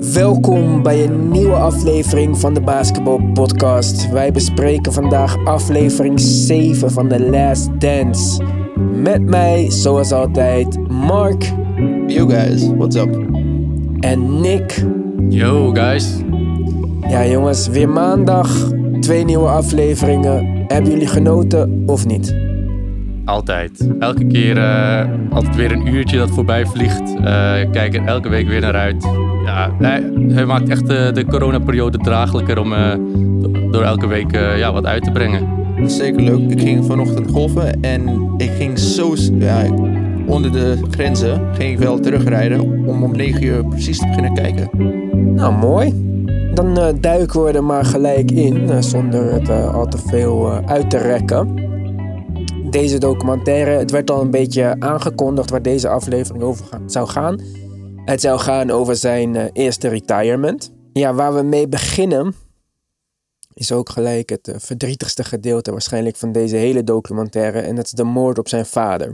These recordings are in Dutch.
Welkom bij een nieuwe aflevering van de Basketball Podcast. Wij bespreken vandaag aflevering 7 van The Last Dance. Met mij, zoals altijd, Mark Yo guys, what's up? en Nick. Yo guys. Ja, jongens, weer maandag. Twee nieuwe afleveringen. Hebben jullie genoten of niet? Altijd. Elke keer uh, altijd weer een uurtje dat voorbij vliegt. Uh, kijk er elke week weer naar uit. Ja, hij, hij maakt echt de, de coronaperiode draaglijker om uh, door elke week ja, wat uit te brengen. Zeker leuk. Ik ging vanochtend golven en ik ging zo ja, onder de grenzen ging ik wel terugrijden om om 9 uur precies te beginnen kijken. Nou, mooi. Dan uh, duiken we er maar gelijk in, uh, zonder het uh, al te veel uit te rekken. Deze documentaire, het werd al een beetje aangekondigd waar deze aflevering over zou gaan. Het zou gaan over zijn eerste retirement. Ja, waar we mee beginnen, is ook gelijk het verdrietigste gedeelte waarschijnlijk van deze hele documentaire. En dat is de moord op zijn vader.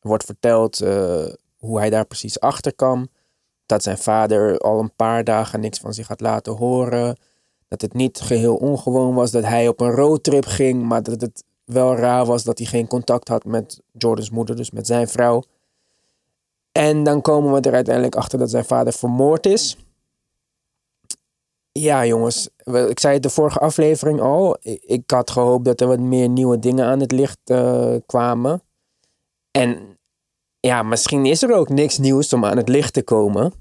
Er wordt verteld hoe hij daar precies achter kwam dat zijn vader al een paar dagen niks van zich had laten horen. Dat het niet geheel ongewoon was dat hij op een roadtrip ging, maar dat het wel raar was dat hij geen contact had met Jordans moeder, dus met zijn vrouw. En dan komen we er uiteindelijk achter dat zijn vader vermoord is. Ja, jongens, ik zei het de vorige aflevering al. Ik had gehoopt dat er wat meer nieuwe dingen aan het licht uh, kwamen. En ja, misschien is er ook niks nieuws om aan het licht te komen.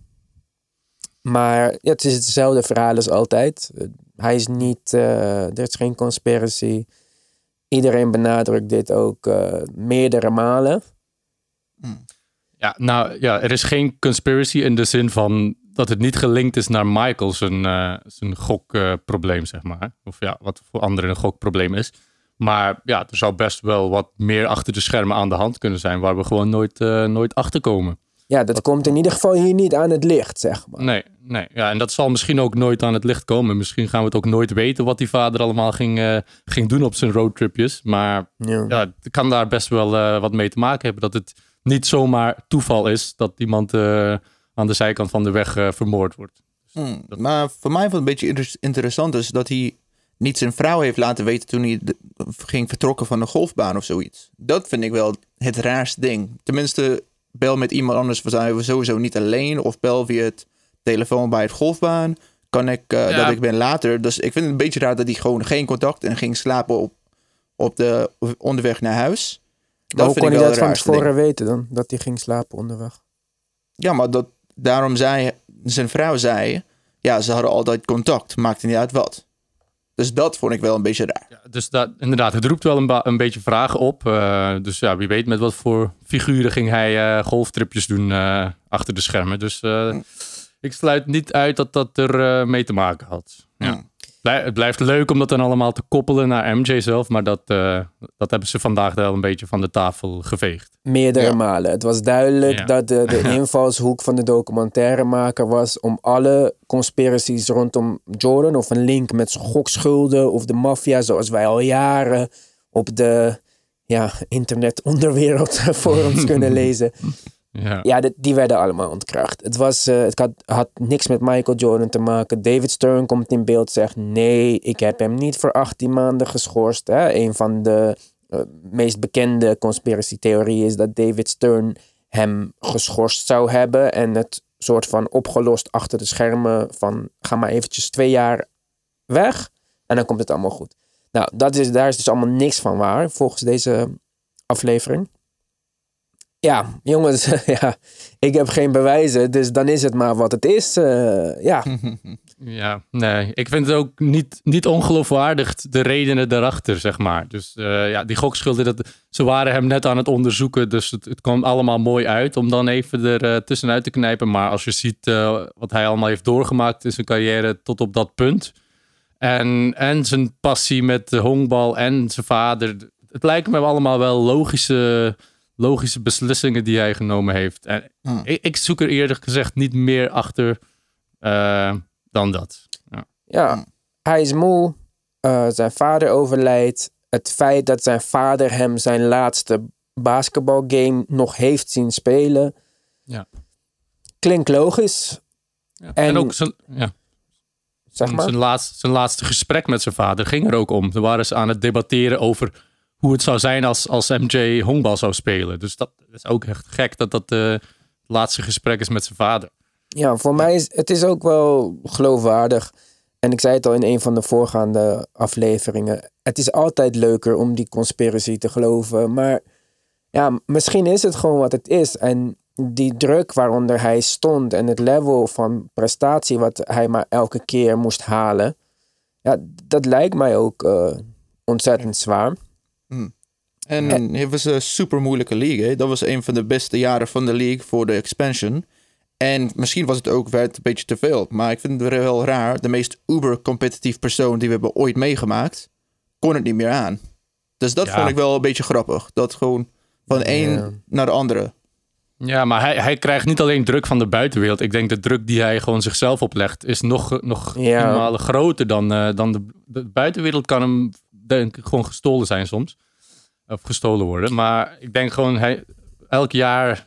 Maar ja, het is hetzelfde verhaal als altijd. Hij is niet, uh, er is geen conspiracy. Iedereen benadrukt dit ook uh, meerdere malen. Ja, nou ja, er is geen conspiracy in de zin van dat het niet gelinkt is naar Michael zijn, uh, zijn gokprobleem, zeg maar. Of ja, wat voor anderen een gokprobleem is. Maar ja, er zou best wel wat meer achter de schermen aan de hand kunnen zijn, waar we gewoon nooit, uh, nooit achter komen. Ja, dat, komt in ieder geval hier niet aan het licht, zeg maar. Nee, nee. Ja, en dat zal misschien ook nooit aan het licht komen. Misschien gaan we het ook nooit weten wat die vader allemaal ging, uh, ging doen op zijn roadtripjes. Maar ja. ja, het kan daar best wel uh, wat mee te maken hebben. Dat het niet zomaar toeval is dat iemand uh, aan de zijkant van de weg vermoord wordt. Dus mm, dat... Maar voor mij vond het een beetje interessant is dat hij niet zijn vrouw heeft laten weten toen hij de, ging vertrokken van de golfbaan of zoiets. Dat vind ik wel het raarste ding. Tenminste, bel met iemand anders, we zijn we sowieso niet alleen. Of bel via het telefoon bij het golfbaan. Kan ik, uh, ja. dat ik ben later. Dus ik vind het een beetje raar dat hij gewoon geen contact en ging slapen op, op de onderweg naar huis. Dat hoe kon hij dat van tevoren weten dan? Dat hij ging slapen onderweg? Ja, maar dat, daarom zei zijn vrouw zei, ja, ze hadden altijd contact. Maakte niet uit wat. Dus dat vond ik wel een beetje raar. Ja, dus dat, inderdaad, het roept wel een, een beetje vragen op. Uh, dus ja, wie weet met wat voor figuren ging hij uh, golftripjes doen uh, achter de schermen. Dus hm. ik sluit niet uit dat dat er mee te maken had. Ja. Hm. Het blijft leuk om dat dan allemaal te koppelen naar MJ zelf. Maar dat, dat hebben ze vandaag wel een beetje van de tafel geveegd. Meerdere ja. malen. Het was duidelijk ja. dat de, de invalshoek van de documentairemaker was om alle conspiracies rondom Jordan of een link met gokschulden of de maffia, zoals wij al jaren op de ja, internet onderwereld forums kunnen lezen. Ja, ja die, werden allemaal ontkracht. Het, was, uh, het had, niks met Michael Jordan te maken. David Stern komt in beeld zegt: Nee, ik heb hem niet voor 18 maanden geschorst. Hè? Een van de uh, meest bekende conspiracy-theorieën is dat David Stern hem geschorst zou hebben. En het soort van opgelost achter de schermen van ga maar eventjes twee jaar weg en dan komt het allemaal goed. Nou, dat is, daar is dus allemaal niks van waar volgens deze aflevering. Ja, jongens, ja, ik heb geen bewijzen, dus dan is het maar wat het is. Uh, ja. ja, nee, ik vind het ook niet, niet ongeloofwaardig de redenen daarachter, zeg maar. Dus uh, ja, die gokschulden, dat, ze waren hem net aan het onderzoeken, dus het, het kwam allemaal mooi uit om dan even er uh, tussenuit te knijpen. Maar als je ziet wat hij allemaal heeft doorgemaakt in zijn carrière tot op dat punt. En, en zijn passie met de honkbal en zijn vader. Het lijken me allemaal wel logische logische beslissingen die hij genomen heeft. En hmm. ik, ik, zoek er eerlijk gezegd niet meer achter uh, dan dat. Ja, ja hmm. hij is moe. Uh, zijn vader overlijdt. Het feit dat zijn vader hem zijn laatste basketbalgame nog heeft zien spelen. Ja. Klinkt logisch. Ja. En, ook zijn, ja. zeg maar. zijn, laatste, zijn laatste gesprek met zijn vader ging er ook om. Ze waren ze aan het debatteren over hoe het zou zijn als, als MJ honkbal zou spelen. Dus dat is ook echt gek dat dat uh, het laatste gesprek is met zijn vader. Ja, voor mij is het is ook wel geloofwaardig. En ik zei het al in een van de voorgaande afleveringen. Het is altijd leuker om die conspiracy te geloven. Maar ja, misschien is het gewoon wat het is. En die druk waaronder hij stond en het level van prestatie wat hij maar elke keer moest halen. Ja, dat lijkt mij ook uh, ontzettend zwaar. Hmm. En, het was een super moeilijke league. Dat was een van de beste jaren van de league voor de expansion. En misschien was het ook werd een beetje te veel. Maar ik vind het wel raar. De meest uber-competitief persoon die we hebben ooit meegemaakt, kon het niet meer aan. Dus dat vond ik wel een beetje grappig. Dat gewoon van de een naar de andere. Ja, maar hij, hij krijgt niet alleen druk van de buitenwereld. Ik denk de druk die hij gewoon zichzelf oplegt, is nog, nog ja. groter dan, uh, dan de, de, buitenwereld kan hem denk ik gewoon gestolen zijn soms. Of gestolen worden. Maar ik denk gewoon, hij, elk jaar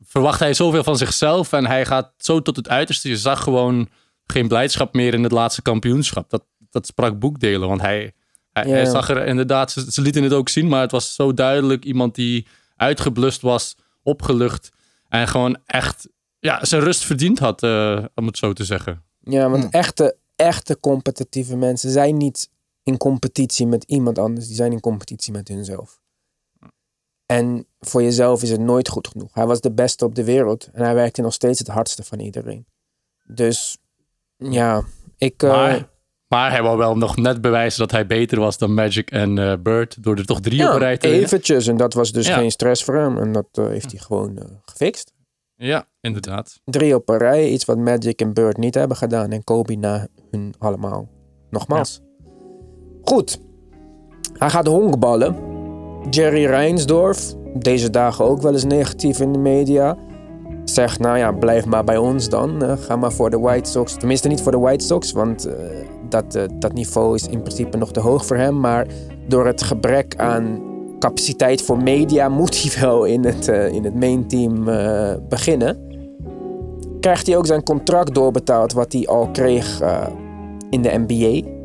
verwacht hij zoveel van zichzelf en hij gaat zo tot het uiterste. Je zag gewoon geen blijdschap meer in het laatste kampioenschap. Dat, dat sprak boekdelen, want hij, hij, zag er inderdaad, ze, ze, lieten het ook zien, maar het was zo duidelijk iemand die uitgeblust was, opgelucht en gewoon echt ja, zijn rust verdiend had, uh, om het zo te zeggen. Ja, want hm. echte, echte competitieve mensen zijn niet in competitie met iemand anders, die zijn in competitie met hunzelf. En voor jezelf is het nooit goed genoeg. Hij was de beste op de wereld en hij werkte nog steeds het hardste van iedereen. Dus ja, ik. Uh... Maar, maar, hij wou wel nog net bewijzen dat hij beter was dan Magic en uh, Bird. Door er toch drie ja, op rij te eventjes. En dat was dus geen stress voor hem. En dat uh, heeft hij gewoon gefixt. Ja, inderdaad. Drie op een rij. Iets wat Magic en Bird niet hebben gedaan. En Kobe na hun allemaal. Nogmaals. Goed. Hij gaat honkballen. Jerry Reinsdorf, deze dagen ook wel eens negatief in de media, zegt: Nou ja, blijf maar bij ons dan. Uh, ga maar voor de White Sox. Tenminste, niet voor de White Sox, want uh, dat, uh, dat niveau is in principe nog te hoog voor hem. Maar door het gebrek aan capaciteit voor media moet hij wel in het, in het main team beginnen. Krijgt hij ook zijn contract doorbetaald, wat hij al kreeg in de NBA.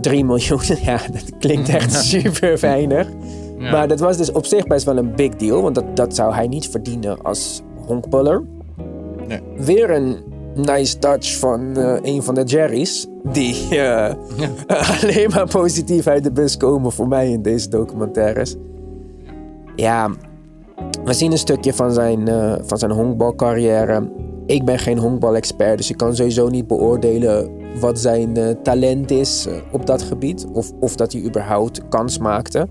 3 miljoen, ja, dat klinkt echt super weinig. Maar dat was dus op zich best wel een big deal, want dat, dat zou hij niet verdienen als honkballer. Nee. Weer een nice touch van uh, een van de Jerry's, die uh, ja. alleen maar positief uit de bus komen voor mij in deze documentaires. Ja, we zien een stukje van zijn, uh, van zijn honkbalcarrière. Ik ben geen honkbalexpert, dus ik kan sowieso niet beoordelen wat zijn talent is op dat gebied. Of, of dat hij überhaupt kans maakte.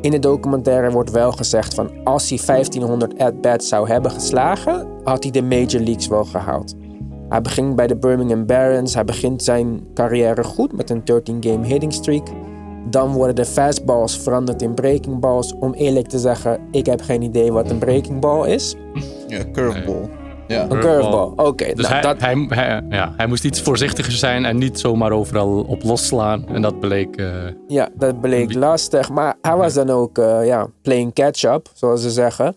In de documentaire wordt wel gezegd van als hij 1500 at-bats zou hebben geslagen, had hij de Major Leagues wel gehaald. Hij begint bij de Birmingham Barons. Hij begint zijn carrière goed met een 13-game hitting streak. Dan worden de fastballs veranderd in breaking balls. Om eerlijk te zeggen, ik heb geen idee wat een breaking ball is. Ja, curveball. Ja. Een curveball, oké. Dus nou, hij, dat... hij, ja, hij moest iets voorzichtiger zijn en niet zomaar overal op losslaan. En dat bleek... Uh... Ja, dat bleek lastig. Maar hij was dan ook uh, ja, playing catch-up, zoals ze zeggen.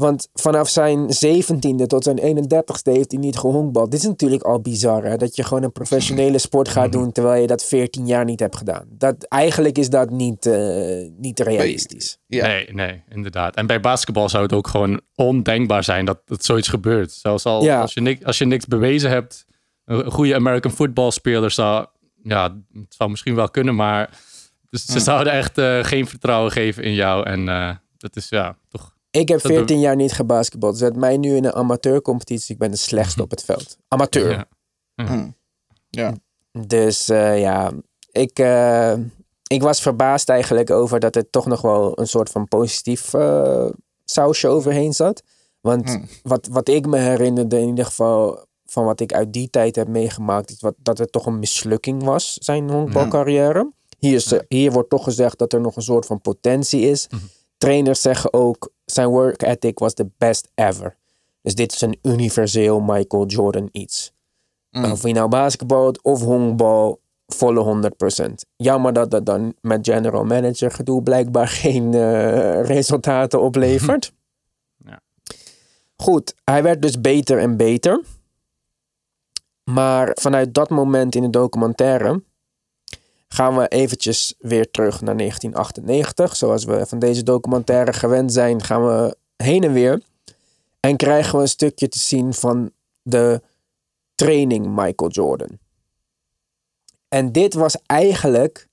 Want vanaf zijn 17e tot zijn 31ste heeft hij niet gehonkbald. Dit is natuurlijk al bizar, hè? Dat je gewoon een professionele sport gaat doen terwijl je dat 14 jaar niet hebt gedaan. Dat, eigenlijk is dat niet, uh, niet realistisch. Ja. Nee, nee, inderdaad. En bij basketbal zou het ook gewoon ondenkbaar zijn dat, dat zoiets gebeurt. Zelfs al ja. als, je niks, als je niks bewezen hebt, een goede American football speler zou, ja, het zou misschien wel kunnen, maar dus ze zouden echt uh, geen vertrouwen geven in jou. En uh, dat is ja, toch ik heb 14 jaar niet gebasketbald. Zet mij nu in een amateurcompetitie. Ik ben de slechtste op het veld. Amateur. Ja. Hm. ja. Dus uh, ja, ik, uh, ik was verbaasd eigenlijk over dat er toch nog wel een soort van positief uh, sausje overheen zat. Want hm. wat, wat ik me herinnerde in ieder geval van wat ik uit die tijd heb meegemaakt, is wat, dat het toch een mislukking was, zijn honkbalcarrière. Hier, is, hier wordt toch gezegd dat er nog een soort van potentie is. Hm. Trainers zeggen ook, zijn work ethic was the best ever. Dus dit is een universeel Michael Jordan iets. Mm. Of je nou basketbal of honkbal, volle 100%. Jammer dat dat dan met general manager gedoe blijkbaar geen uh, resultaten oplevert. ja. Goed, hij werd dus beter en beter. Maar vanuit dat moment in de documentaire gaan we eventjes weer terug naar 1998. Zoals we van deze documentaire gewend zijn, gaan we heen en weer. En krijgen we een stukje te zien van de training Michael Jordan. En dit was eigenlijk,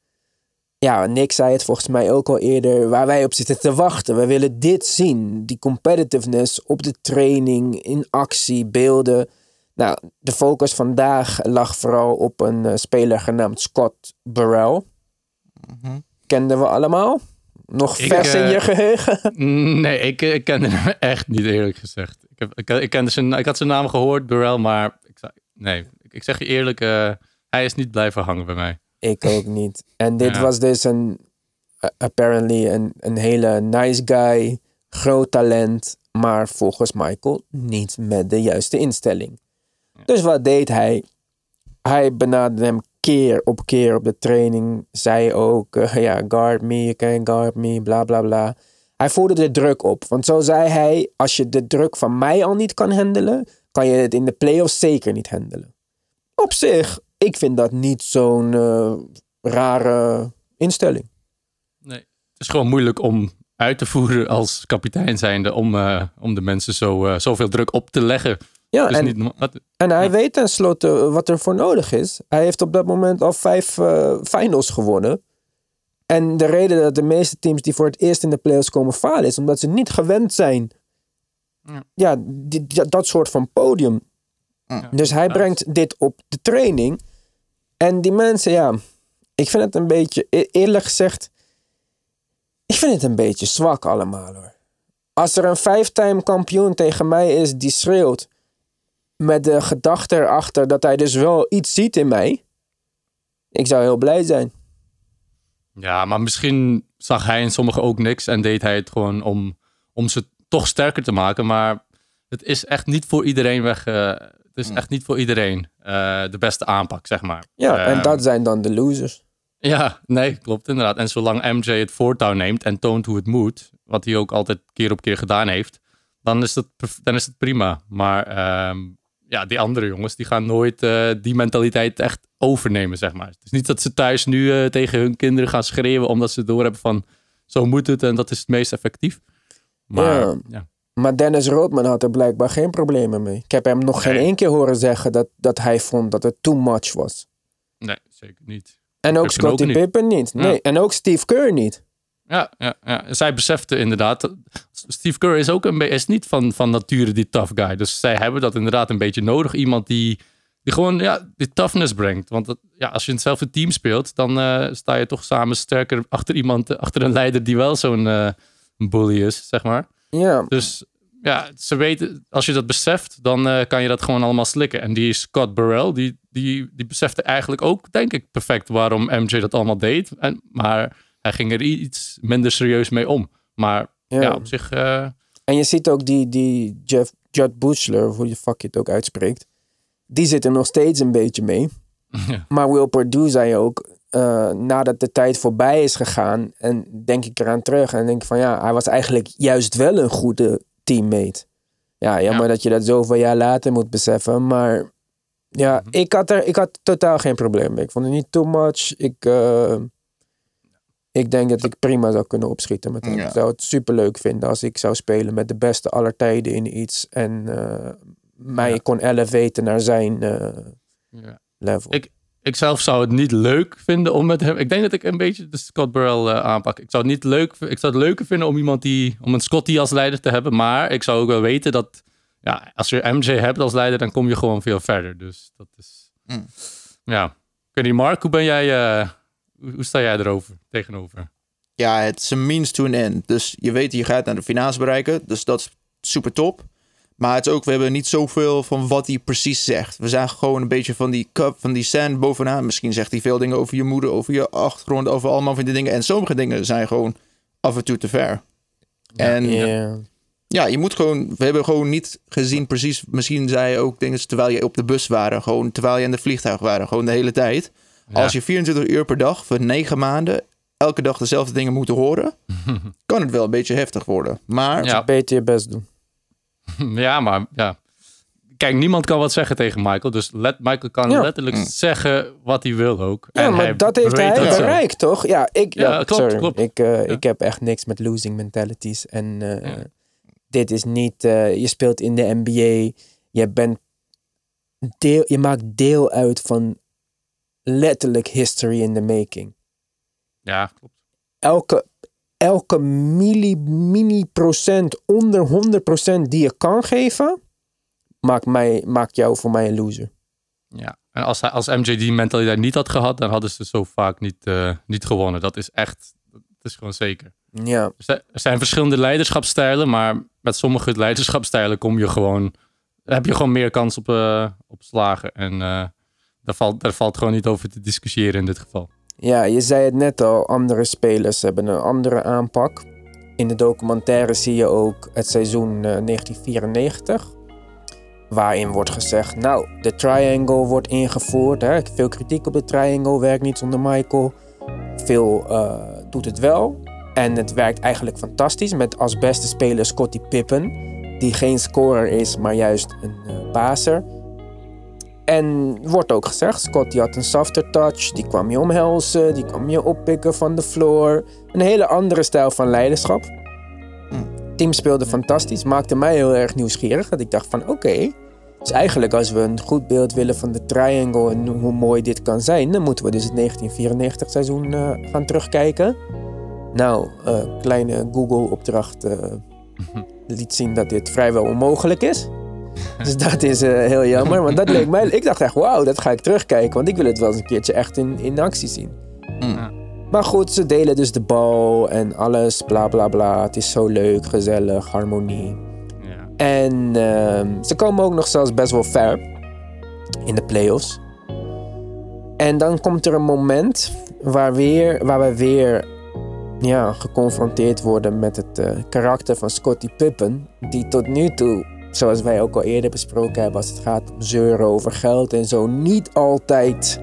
ja, Nick zei het volgens mij ook al eerder, waar wij op zitten te wachten. We willen dit zien, die competitiveness op de training, in actie, beelden. Nou, de focus vandaag lag vooral op een uh, speler genaamd Scott Burrell. Mm Kenden we allemaal? Nog ik, vers in uh, je geheugen? Nee, ik, ik kende hem echt niet eerlijk gezegd. Ik, heb, ik, ik, kende zijn, ik had zijn naam gehoord, Burrell, maar ik, nee, ik, zeg je eerlijk, uh, hij is niet blijven hangen bij mij. Ik ook niet. En dit ja. was dus een, apparently een, een hele nice guy, groot talent, maar volgens Michael niet met de juiste instelling. Dus wat deed hij? Hij benaderde hem keer op keer op de training. Zei ook, uh, ja, guard me, you can guard me, bla bla bla. Hij voerde de druk op. Want zo zei hij, als je de druk van mij al niet kan handelen, kan je het in de playoffs zeker niet handelen. Op zich, ik vind dat niet zo'n uh, rare instelling. Nee, het is gewoon moeilijk om uit te voeren als kapitein zijnde om, uh, om de mensen zo, uh, zoveel druk op te leggen. Ja, dus en, niet, wat, en hij ja. weet tenslotte wat er voor nodig is. Hij heeft op dat moment al vijf uh, finals gewonnen. En de reden dat de meeste teams die voor het eerst in de playoffs komen falen is omdat ze niet gewend zijn. Ja, ja die, dat soort van podium. Ja, dus hij brengt dit op de training. En die mensen, ja, ik vind het een beetje, e-, eerlijk gezegd, ik vind het een beetje zwak allemaal hoor. Als er een vijftime kampioen tegen mij is die schreeuwt met de gedachte erachter dat hij dus wel iets ziet in mij, ik zou heel blij zijn. Ja, maar misschien zag hij in sommigen ook niks en deed hij het gewoon om, om ze toch sterker te maken. Maar het is echt niet voor iedereen weg. Uh, het is echt niet voor iedereen uh, de beste aanpak, zeg maar. Ja, en dat zijn dan de losers. Ja, nee, klopt inderdaad. En zolang MJ het voortouw neemt en toont hoe het moet, wat hij ook altijd keer op keer gedaan heeft, dan is het, dan is het prima. Maar uh, ja, die andere jongens, die gaan nooit uh, die mentaliteit echt overnemen, zeg maar. Het is niet dat ze thuis nu uh, tegen hun kinderen gaan schreeuwen omdat ze doorhebben van zo moet het en dat is het meest effectief. Maar, ja. ja. maar Dennis Rodman had er blijkbaar geen problemen mee. Ik heb hem nog nee. geen één keer horen zeggen dat, dat hij vond dat het too much was. Nee, zeker niet. En ook Scottie Pippen niet. Nee, ja. en ook Steve Kerr niet. Ja, ja, ja, zij besefte inderdaad. Steve Kerr is ook een is niet van, van nature die tough guy. Dus zij hebben dat inderdaad een beetje nodig. Iemand die, die gewoon ja, die toughness brengt. Want dat, ja, als je in hetzelfde team speelt, dan uh, sta je toch samen sterker achter iemand, achter een leider die wel zo'n uh, bully is, zeg maar. Ja. Dus ja, ze weten, als je dat beseft, dan uh, kan je dat gewoon allemaal slikken. En die Scott Burrell, die, die, die besefte eigenlijk ook, denk ik, perfect waarom MJ dat allemaal deed. En, maar hij ging er iets minder serieus mee om. Maar ja, ja op zich. Uh... En je ziet ook die, die Jeff, Judd Buchler, hoe je fuck je het ook uitspreekt. Die zit er nog steeds een beetje mee. Ja. Maar Will Perdue zei ook, uh, nadat de tijd voorbij is gegaan, en denk ik eraan terug en denk van ja, hij was eigenlijk juist wel een goede teammate. Ja, jammer ja. dat je dat zoveel jaar later moet beseffen, maar ja, mm -hmm. ik, had er, ik had totaal geen probleem mee. Ik vond het niet too much. Ik, uh, ik denk dat ik prima zou kunnen opschieten met hem. Ja. Ik zou het super leuk vinden als ik zou spelen met de beste aller tijden in iets. En uh, mij ja. kon elevaten naar zijn uh, ja. level. Ik, ik zelf zou het niet leuk vinden om met hem. Ik denk dat ik een beetje de Scott Burrell uh, aanpak. Ik zou het niet leuk. Ik zou het leuker vinden om iemand die. om een Scotty als leider te hebben. Maar ik zou ook wel weten dat. Ja, als je MJ hebt als leider, dan kom je gewoon veel verder. Dus dat is. Mm. Ja. Ik weet niet, Mark, hoe ben jij hoe sta jij erover tegenover? Ja, het is een means to an end. Dus je weet, je gaat naar de finales bereiken. Dus dat is super top. Maar het is ook, we hebben niet zoveel van wat hij precies zegt. We zagen gewoon een beetje van die cup, van die sand bovenaan. Misschien zegt hij veel dingen over je moeder, over je achtergrond, over allemaal van die dingen. En sommige dingen zijn gewoon af en toe te ver. Ja, en yeah. ja, je moet gewoon, we hebben gewoon niet gezien precies. Misschien zei je ook dingen terwijl je op de bus waren, gewoon terwijl je in de vliegtuig waren, gewoon de hele tijd. Ja. Als je 24 uur per dag voor negen maanden elke dag dezelfde dingen moet horen, kan het wel een beetje heftig worden. Maar ja. beter je best doen. ja, maar ja. kijk, niemand kan wat zeggen tegen Michael. Dus let, Michael kan letterlijk Mm. zeggen wat hij wil ook. Ja, En maar hij dat heeft hij dat zo. bereikt, toch? Ja, ik, Ja, ja, klopt, sorry. klopt. Ik, eh, Ja. ik heb echt niks met losing mentalities. En eh, Ja. dit is niet... eh, je speelt in de NBA. Je bent... Deel, je maakt deel uit van letterlijk history in the making. Ja, klopt. Elke, elke milli, mini procent onder 100 procent die je kan geven... Maakt, mij, maakt jou voor mij een loser. Ja. En als, hij, als MJ die mentaliteit niet had gehad, dan hadden ze zo vaak niet, eh, niet gewonnen. Dat is echt, dat is gewoon zeker. Ja, Er zijn- Er zijn verschillende leiderschapstijlen, maar met sommige leiderschapstijlen kom je gewoon, heb je gewoon meer kans op, eh, op slagen. En eh, daar, valt, daar valt gewoon niet over te discussiëren in dit geval. Ja, je zei het net al, andere spelers hebben een andere aanpak. In de documentaire zie je ook het seizoen eh, 1994. Waarin wordt gezegd, nou, de triangle wordt ingevoerd. Hè? Veel kritiek op de triangle, werkt niet zonder Michael. Veel eh, doet het wel. En het werkt eigenlijk fantastisch met als beste speler Scottie Pippen. Die geen scorer is, maar juist een eh baser. En wordt ook gezegd, Scott die had een softer touch. Die kwam je omhelzen, die kwam je oppikken van de floor. Een hele andere stijl van leiderschap. Team speelde fantastisch, maakte mij heel erg nieuwsgierig. Dat ik dacht van oké, dus eigenlijk als we een goed beeld willen van de triangle en hoe mooi dit kan zijn, dan moeten we dus het 1994 seizoen eh, gaan terugkijken. Nou, eh, kleine Google-opdracht eh, liet zien dat dit vrijwel onmogelijk is. Dus dat is eh, heel jammer. Want dat leek mij. Ik dacht echt, wauw, dat ga ik terugkijken. Want ik wil het wel eens een keertje echt in, in actie zien. Ja. Maar goed, ze delen dus de bal en alles, bla bla bla. Het is zo leuk, gezellig, harmonie. Ja. En ehm, ze komen ook nog zelfs best wel ver in de playoffs. En dan komt er een moment waar, weer, waar we weer ja, geconfronteerd worden met het eh, karakter van Scottie Pippen. Die tot nu toe, zoals wij ook al eerder besproken hebben, als het gaat om zeuren over geld en zo, niet altijd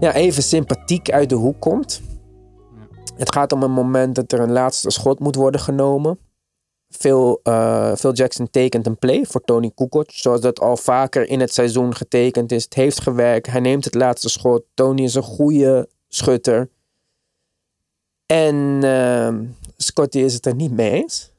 ja, even sympathiek uit de hoek komt. Het gaat om een moment dat er een laatste schot moet worden genomen. Phil, eh, Phil Jackson tekent een play voor Tony Kukoc. Zoals dat al vaker in het seizoen getekend is. Het heeft gewerkt. Hij neemt het laatste schot. Tony is een goede schutter. En ehm Scotty is het er niet mee eens.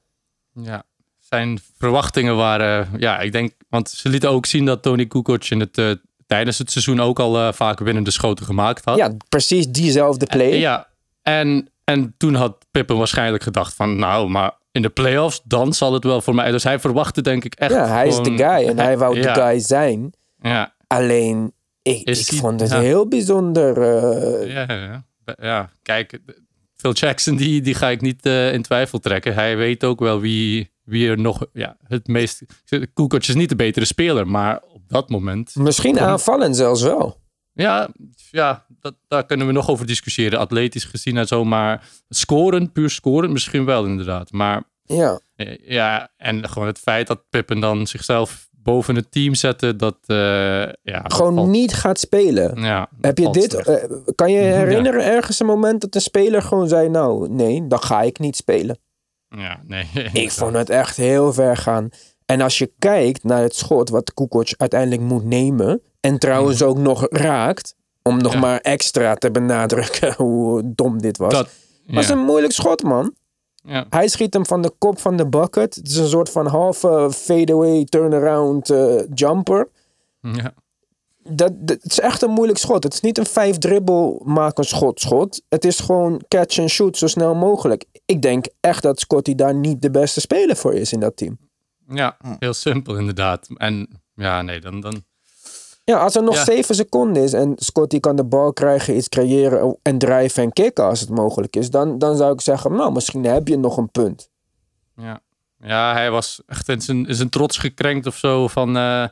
Ja, zijn verwachtingen waren, ja, ik denk, want ze lieten ook zien dat Tony Kukoc in het, eh, tijdens het seizoen ook al eh, vaak winnende schoten gemaakt had. Ja, precies diezelfde play. Eh, ja, en, en toen had Pippen waarschijnlijk gedacht van, nou, maar in de playoffs, dan zal het wel voor mij. Dus hij verwachtte denk ik echt Ja, hij is de guy en hij wou Ja. de guy zijn. Ja, Alleen, ik, Is ik hij- vond het ja. heel bijzonder. eh, ja, ja, ja. Kijk, Phil Jackson, die, die ga ik niet in twijfel trekken. Hij weet ook wel wie, wie er nog ja, het meest... Kukoc is niet de betere speler, maar op dat moment... Misschien aanvallen zelfs wel. Ja, ja dat, daar kunnen we nog over discussiëren. Atletisch gezien en zo, maar scoren, puur scoren, misschien wel inderdaad. Maar Ja, eh, ja, en gewoon het feit dat Pippen dan zichzelf boven het team zette, dat... eh, ja, gewoon niet gaat spelen. Ja, Heb je dit? eh, kan je Ja. herinneren ergens een moment dat een speler gewoon zei: Nou, nee, dan ga ik niet spelen? Ja, nee. Ik vond het echt heel ver gaan. En als je kijkt naar het schot wat Kukoc uiteindelijk moet nemen. En trouwens ook nog raakt. Om nog Ja. maar extra te benadrukken hoe dom dit was. Dat, was een moeilijk schot, man. ja. Hij schiet hem van de kop van de bucket. Het is een soort van halve fadeaway turnaround eh, jumper. ja. Dat, dat, het is echt een moeilijk schot. Het is niet een vijf dribbel maak een schot schot. Het is gewoon catch and shoot zo snel mogelijk. Ik denk echt dat Scotty daar niet de beste speler voor is in dat team. Ja, heel simpel inderdaad. En ja, nee, dan... dan Ja, als er nog Ja. zeven seconden is en Scotty kan de bal krijgen, iets creëren en drijven en kicken als het mogelijk is, dan, dan zou ik zeggen, nou, misschien heb je nog een punt. ja. ja, hij was echt in zijn, in zijn trots gekrenkt of zo. Van, eh,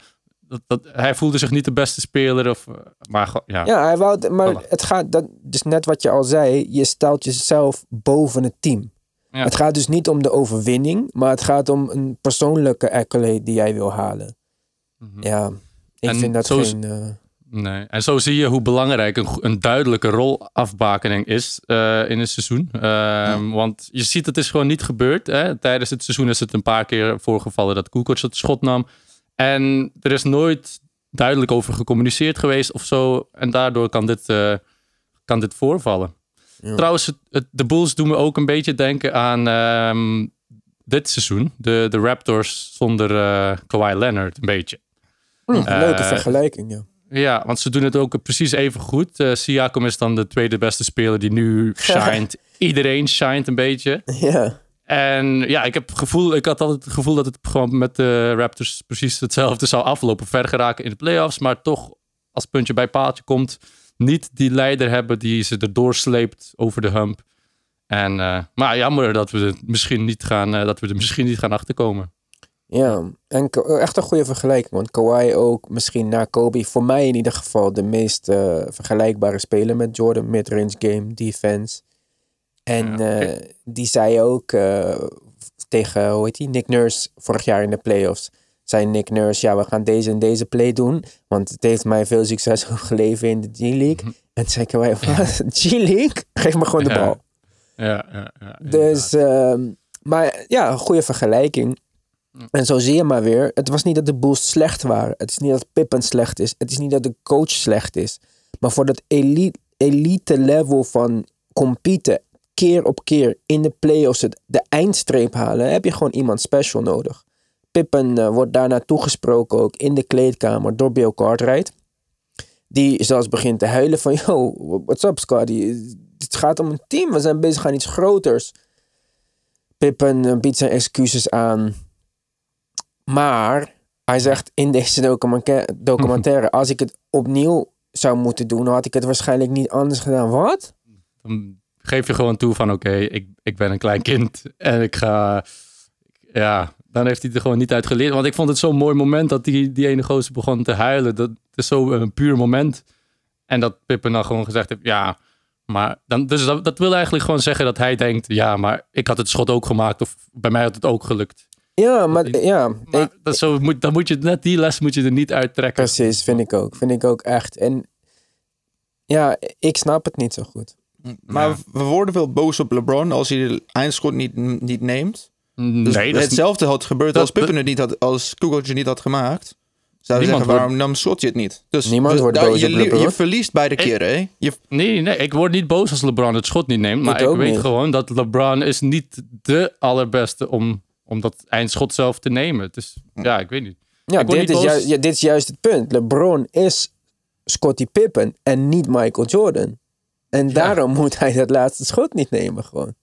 dat, dat, hij voelde zich niet de beste speler. Of, eh, maar ja, Ja, hij wou, maar het gaat, dat, dus net wat je al zei, je stelt jezelf boven het team. Ja. Het gaat dus niet om de overwinning, maar het gaat om een persoonlijke accolade die jij wil halen. Ja, ik En vind dat zo geen... eh, Nee. En zo zie je hoe belangrijk een, duidelijke rolafbakening is eh, in een seizoen. Ehm, Want je ziet, het is gewoon niet gebeurd. Hè? Tijdens het seizoen is het een paar keer voorgevallen dat Kukoc het schot nam. En er is nooit duidelijk over gecommuniceerd geweest of zo. En daardoor kan dit, uh, kan dit voorvallen. Trouwens, het, de Bulls doen me ook een beetje denken aan um, dit seizoen. De, de Raptors zonder uh, Kawhi Leonard, een beetje. Hm, leuke vergelijking, ja. Ja, want ze doen het ook precies even goed. Uh, Siakam is dan de tweede beste speler die nu shined. Iedereen shined een beetje. Ja. En ja, ik, heb gevoel, ik had altijd het gevoel dat het gewoon met de Raptors precies hetzelfde zou aflopen. Ver geraken in de playoffs, maar toch als puntje bij paaltje komt, niet die leider hebben die ze erdoor sleept over de hump. En, uh, maar jammer dat we, het misschien niet gaan, uh, dat we er misschien niet gaan achterkomen. Ja, en echt een goede vergelijking. Want Kawhi ook misschien na Kobe, voor mij in ieder geval, de meest vergelijkbare speler met Jordan. Midrange game, defense. En uh, die zei ook uh, tegen, hoe heet die, Nick Nurse vorig jaar in de playoffs. Zei Nick Nurse, ja, we gaan deze en deze play doen. Want het heeft mij veel succes geleverd in de G-League. Mm -hmm. En zei wij, wat? G-League? Geef me gewoon de ja. bal. Ja, ja, ja. Dus, uh, maar ja, een goede vergelijking. En zo zie je maar weer, het was niet dat de Bulls slecht waren. Het is niet dat Pippen slecht is. Het is niet dat de coach slecht is. Maar voor dat elite, elite level van competen, keer op keer in de playoffs het, de eindstreep halen, heb je gewoon iemand special nodig. Pippen uh, wordt daarna toegesproken ook in de kleedkamer door Bill Cartwright. Die zelfs begint te huilen van, yo, what's up Scotty? Het gaat om een team, we zijn bezig aan iets groters. Pippen uh, biedt zijn excuses aan. Maar hij zegt in deze documentaire: als ik het opnieuw zou moeten doen, had ik het waarschijnlijk niet anders gedaan. Wat? Dan geef je gewoon toe van: oké, ik, ik ben een klein kind en ik ga. Ja, dan heeft hij er gewoon niet uit geleerd. Want ik vond het zo'n mooi moment dat die, die ene gozer begon te huilen. Dat is zo'n puur moment. En dat Pippen dan gewoon gezegd heeft: ja. Maar dan, dus dat, dat wil eigenlijk gewoon zeggen dat hij denkt: ja, maar ik had het schot ook gemaakt. Of bij mij had het ook gelukt. Ja, maar ja. Maar ik, dat zo moet, dan moet je net die les moet je er niet uittrekken. Precies, vind ik ook. Vind ik ook echt. En ja, ik snap het niet zo goed. Maar ja. we worden wel boos op LeBron als hij de eindschot niet, niet neemt. Dus Nee, dat is hetzelfde had gebeurd dat- als Pippen het niet had, als Kukoc niet had gemaakt. Zou je Niemand zeggen, waarom nam schot je het niet? Dus Niemand we- wordt boos je, op LeBron. je verliest beide Ik- keren, hè? Je, Nee, nee, ik word niet boos als LeBron het schot niet neemt. Maar Ik weet niet. gewoon dat LeBron is niet de allerbeste om, om dat eindschot zelf te nemen. Dus ja, ik weet niet. Ja, Ik dit niet is, boos. juist, ja, dit is juist het punt. LeBron is Scottie Pippen en niet Michael Jordan. En daarom moet hij dat laatste schot niet nemen gewoon.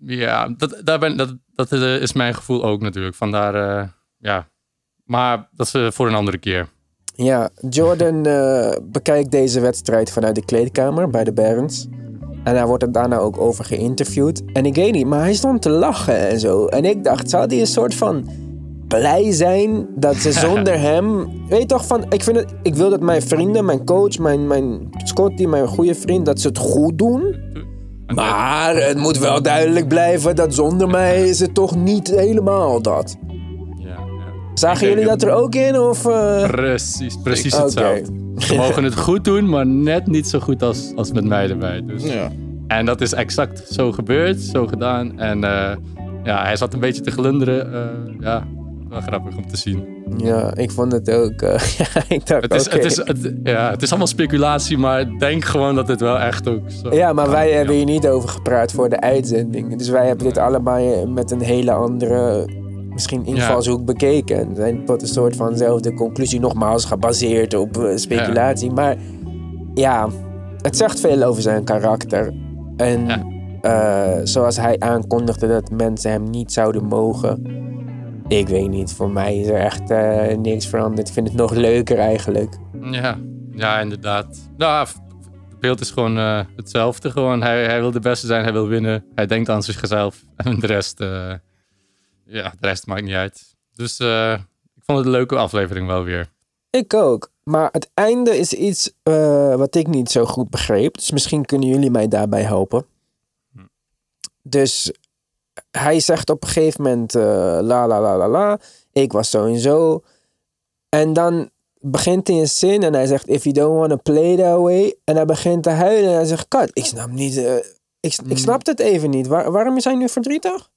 Ja, dat, daar ben, dat, dat eh, is mijn gevoel ook natuurlijk. Vandaar, eh, ja. Maar dat is eh, voor een andere keer. Ja, Jordan eh, bekijkt deze wedstrijd vanuit de kleedkamer bij de Barons. En hij wordt er daarna ook over geïnterviewd. En ik weet niet, maar hij stond te lachen en zo. En ik dacht, zou hij een soort van blij zijn dat ze zonder hem... Weet je toch, van, ik, vind het, ik wil dat mijn vrienden, mijn coach, mijn, mijn Scotty, mijn goede vriend... dat ze het goed doen. Maar het moet wel duidelijk blijven dat zonder mij is het toch niet helemaal dat. Ja, ja. Zagen jullie dat er ook in? Of, eh? Precies, precies hetzelfde. Ze mogen het goed doen, maar net niet zo goed als, als met mij erbij. Dus. ja. En dat is exact zo gebeurd, zo gedaan. En eh, ja, hij zat een beetje te glunderen. eh, ja, wel grappig om te zien. Ja, ik vond het ook. eh, ja, ik dacht, Het is, het, is, het, ja, het is allemaal speculatie, maar denk gewoon dat het wel echt ook zo Ja, maar wij Ja. hebben hier niet over gepraat voor de uitzending. Dus wij hebben dit allemaal met een hele andere, misschien invalshoek bekeken. En zijn tot een soort vanzelfde conclusie, nogmaals gebaseerd op eh, speculatie. Maar ja, het zegt veel over zijn karakter. En eh, zoals hij aankondigde dat mensen hem niet zouden mogen. Ik weet niet, voor mij is er echt eh, niks veranderd. Ik vind het nog leuker eigenlijk. Ja, ja inderdaad. Nou, het beeld is gewoon eh, hetzelfde. Gewoon. Hij, hij wil de beste zijn, hij wil winnen. Hij denkt aan zichzelf. En de rest, eh, ja, de rest maakt niet uit. Dus ik vond het een leuke aflevering wel weer. Ik ook. Maar het einde is iets wat ik niet zo goed begreep. Dus misschien kunnen jullie mij daarbij helpen. Dus hij zegt op een gegeven moment: eh, la la la la la. Ik was zo en zo. En dan begint hij een zin en hij zegt: If you don't want to play that way. En hij begint te huilen en hij zegt: Kat, ik snap niet. eh, ik, ik snap het even niet. Waar- waarom is hij nu verdrietig?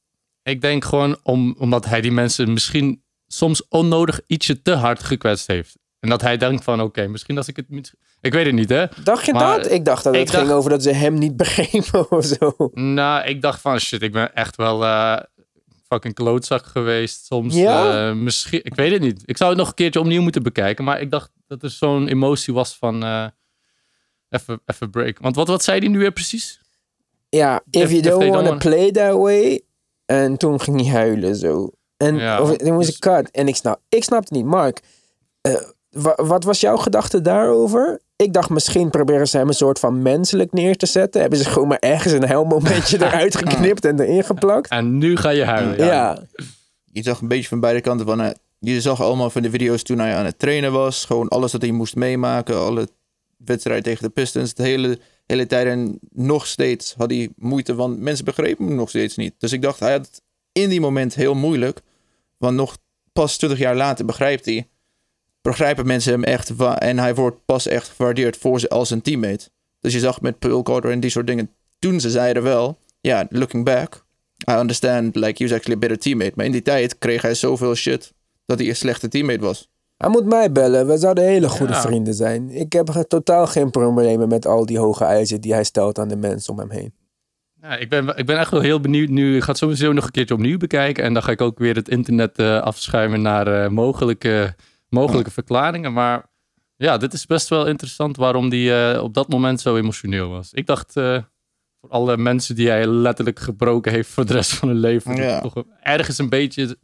Ik denk gewoon om, omdat hij die mensen misschien soms onnodig ietsje te hard gekwetst heeft. En dat hij denkt van, oké, misschien als ik het. Ik weet het niet, hè? Dacht je Maar dat? Ik dacht dat ik het ging over dat ze hem niet begrepen of zo. Nou, ik dacht van, shit, ik ben echt wel eh, fucking klootzak geweest soms. Ja? Eh, misschien, ik weet het niet. Ik zou het nog een keertje opnieuw moeten bekijken. Maar ik dacht dat er zo'n emotie was van, eh, even, even break. Want wat, wat zei hij nu weer precies? Ja, if, If- you don't want to play that way. En toen ging hij huilen zo. En Ja, of, toen dus- ik cut. En ik snap, ik snap het niet. Mark, wat was jouw gedachte daarover? Ik dacht misschien proberen ze hem een soort van menselijk neer te zetten. Hebben ze gewoon maar ergens een heel momentje eruit geknipt en erin geplakt. En nu ga je huilen. Ja, Je zag een beetje van beide kanten van... eh, je zag allemaal van de video's toen hij aan het trainen was. Gewoon alles wat hij moest meemaken. Alle wedstrijd tegen de Pistons. De hele, hele tijd. En nog steeds had hij moeite. Want mensen begrepen hem nog steeds niet. Dus ik dacht, hij had het in die moment heel moeilijk. Want nog pas 20 jaar later begrijpt hij. Begrijpen mensen hem echt. En hij wordt pas echt gewaardeerd voor ze als een teammate. Dus je zag met Paul Carter en die soort dingen. Toen ze zeiden wel. Ja, looking back. I understand, like, he was actually a better teammate. Maar in die tijd kreeg hij zoveel shit dat hij een slechte teammate was. hij moet mij bellen. We zouden hele goede Ja. vrienden zijn. Ik heb totaal geen problemen met al die hoge eisen die hij stelt aan de mensen om hem heen. Ja, ik, ben, ik ben echt wel heel benieuwd nu. Ik ga het sowieso nog een keertje opnieuw bekijken. En dan ga ik ook weer het internet eh, afschuimen naar eh, mogelijke, mogelijke verklaringen. Maar ja, dit is best wel interessant waarom die eh, op dat moment zo emotioneel was. Ik dacht, eh, voor alle mensen die hij letterlijk gebroken heeft voor de rest van hun leven. Ja. toch ergens een beetje...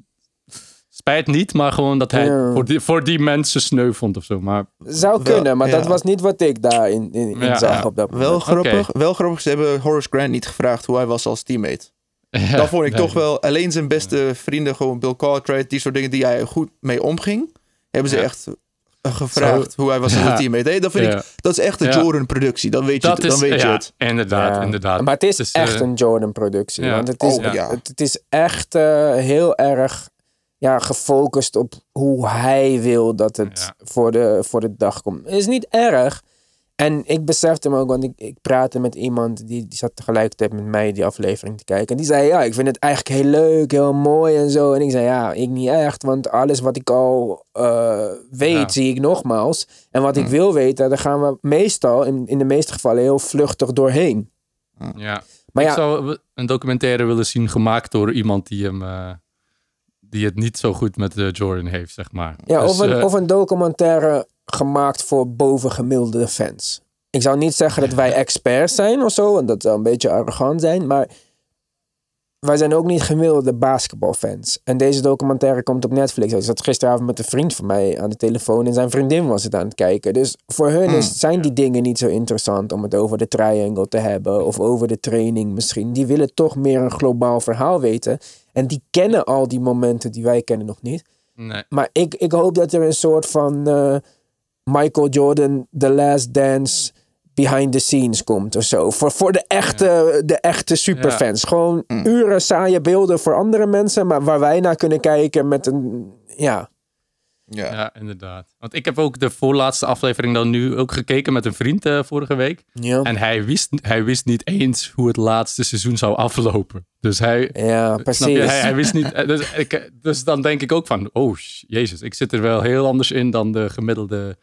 Spijt niet, maar gewoon dat hij Ja. voor, die, voor die mensen sneu vond of zo. Maar Zou Wel, kunnen, maar ja. dat was niet wat ik daarin in, in Ja, zag ja. op dat moment. Wel grappig, wel grappig, ze hebben Horace Grant niet gevraagd hoe hij was als teammate. ja, dat vond ik nee. toch wel, alleen zijn beste vrienden, gewoon Bill Cartwright, die soort dingen die hij goed mee omging, hebben ze Ja. echt eh, gevraagd hoe hij was als Ja. een teammate. Hey, dat, vind Ja. ik, dat is echt een Ja. Jordan-productie, dan weet je, Dat het, is, dan weet je ja, het. inderdaad, Ja. inderdaad. Maar het is Dus, echt eh, een Jordan-productie. ja. Want het is, Oh, ja. het, het is echt eh, heel erg ja, gefocust op hoe hij wil dat het Ja. voor, de, voor de dag komt. Het is niet erg. En ik besefte hem ook, want ik, ik praatte met iemand die, die zat tegelijkertijd met mij die aflevering te kijken. En die zei, ja, ik vind het eigenlijk heel leuk, heel mooi en zo. En ik zei, ja, ik niet echt, want alles wat ik al eh, weet, Ja. zie ik nogmaals. En wat Hm. ik wil weten, daar gaan we meestal, in, in de meeste gevallen, heel vluchtig doorheen. Ja. Maar ik ja, zou een documentaire willen zien gemaakt door iemand die hem eh, die het niet zo goed met eh, Jordan heeft, zeg maar. Ja, Dus, of, een, of een documentaire gemaakt voor bovengemiddelde fans. Ik zou niet zeggen dat wij experts zijn of zo, want dat zou een beetje arrogant zijn, maar wij zijn ook niet gemiddelde basketbalfans. En deze documentaire komt op Netflix. Ik zat gisteravond met een vriend van mij aan de telefoon en zijn vriendin was het aan het kijken. Dus voor hun is, zijn die dingen niet zo interessant om het over de triangle te hebben of over de training misschien. Die willen toch meer een globaal verhaal weten. En die kennen al die momenten die wij kennen nog niet. nee. Maar ik, ik hoop dat er een soort van eh, Michael Jordan The Last Dance behind the scenes komt of zo. Voor, voor de, echte, de echte superfans. Gewoon uren saaie beelden voor andere mensen, maar waar wij naar kunnen kijken met een... Ja, Ja. Ja, inderdaad. Want ik heb ook de voorlaatste aflevering dan nu ook gekeken met een vriend eh, vorige week. ja. En hij wist, hij wist niet eens hoe het laatste seizoen zou aflopen. Dus hij, ja precies. Hij, hij wist niet. eh, Dus, ik, dus dan denk ik ook van, oh jezus, ik zit er wel heel anders in dan de gemiddelde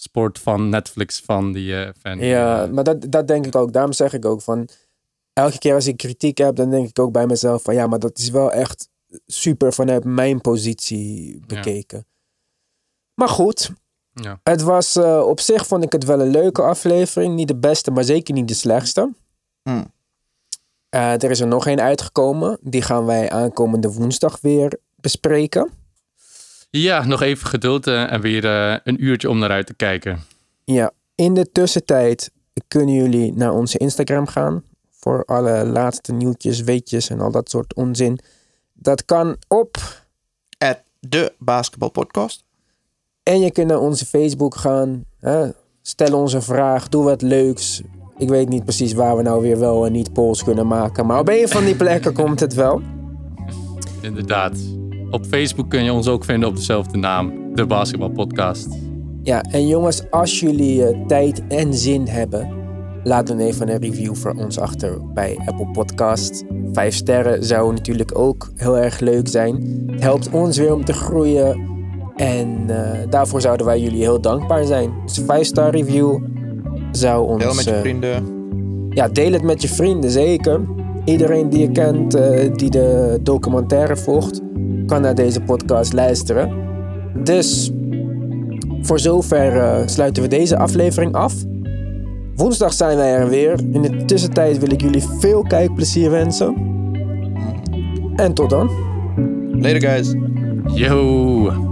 sport van Netflix van die eh, fan. Ja, maar dat, dat denk ik ook. Daarom zeg ik ook van... Elke keer als ik kritiek heb, dan denk ik ook bij mezelf van... Ja, maar dat is wel echt super vanuit mijn positie bekeken. Maar goed, ja. Het was eh, op zich vond ik het wel een leuke aflevering. Niet de beste, maar zeker niet de slechtste. Hmm. Eh, er is er nog één uitgekomen. Die gaan wij aankomende woensdag weer bespreken. Ja, nog even geduld eh, en weer eh, een uurtje om naar uit te kijken. Ja, in de tussentijd kunnen jullie naar onze Instagram gaan. Voor alle laatste nieuwtjes, weetjes en al dat soort onzin. Dat kan op. At de basketbalpodcast. En je kunt naar onze Facebook gaan. Hè? Stel ons een vraag. Doe wat leuks. Ik weet niet precies waar we nou weer wel en niet polls kunnen maken. Maar op een van die plekken komt het wel. Inderdaad. Op Facebook kun je ons ook vinden op dezelfde naam, de Basketbal Podcast. Ja, en jongens, als jullie eh, tijd en zin hebben, Laat dan even een review voor ons achter bij Apple Podcast. Vijf sterren zou natuurlijk ook heel erg leuk zijn. Het helpt ons weer om te groeien. En uh, daarvoor zouden wij jullie heel dankbaar zijn. Dus vijf star review zou ons... Deel met je vrienden. Ja, deel het met je vrienden, zeker. Iedereen die je kent, uh, die de documentaire volgt, kan naar deze podcast luisteren. Dus voor zover uh, sluiten we deze aflevering af. Woensdag zijn wij er weer. In de tussentijd wil ik jullie veel kijkplezier wensen. En tot dan. Later guys. Yo.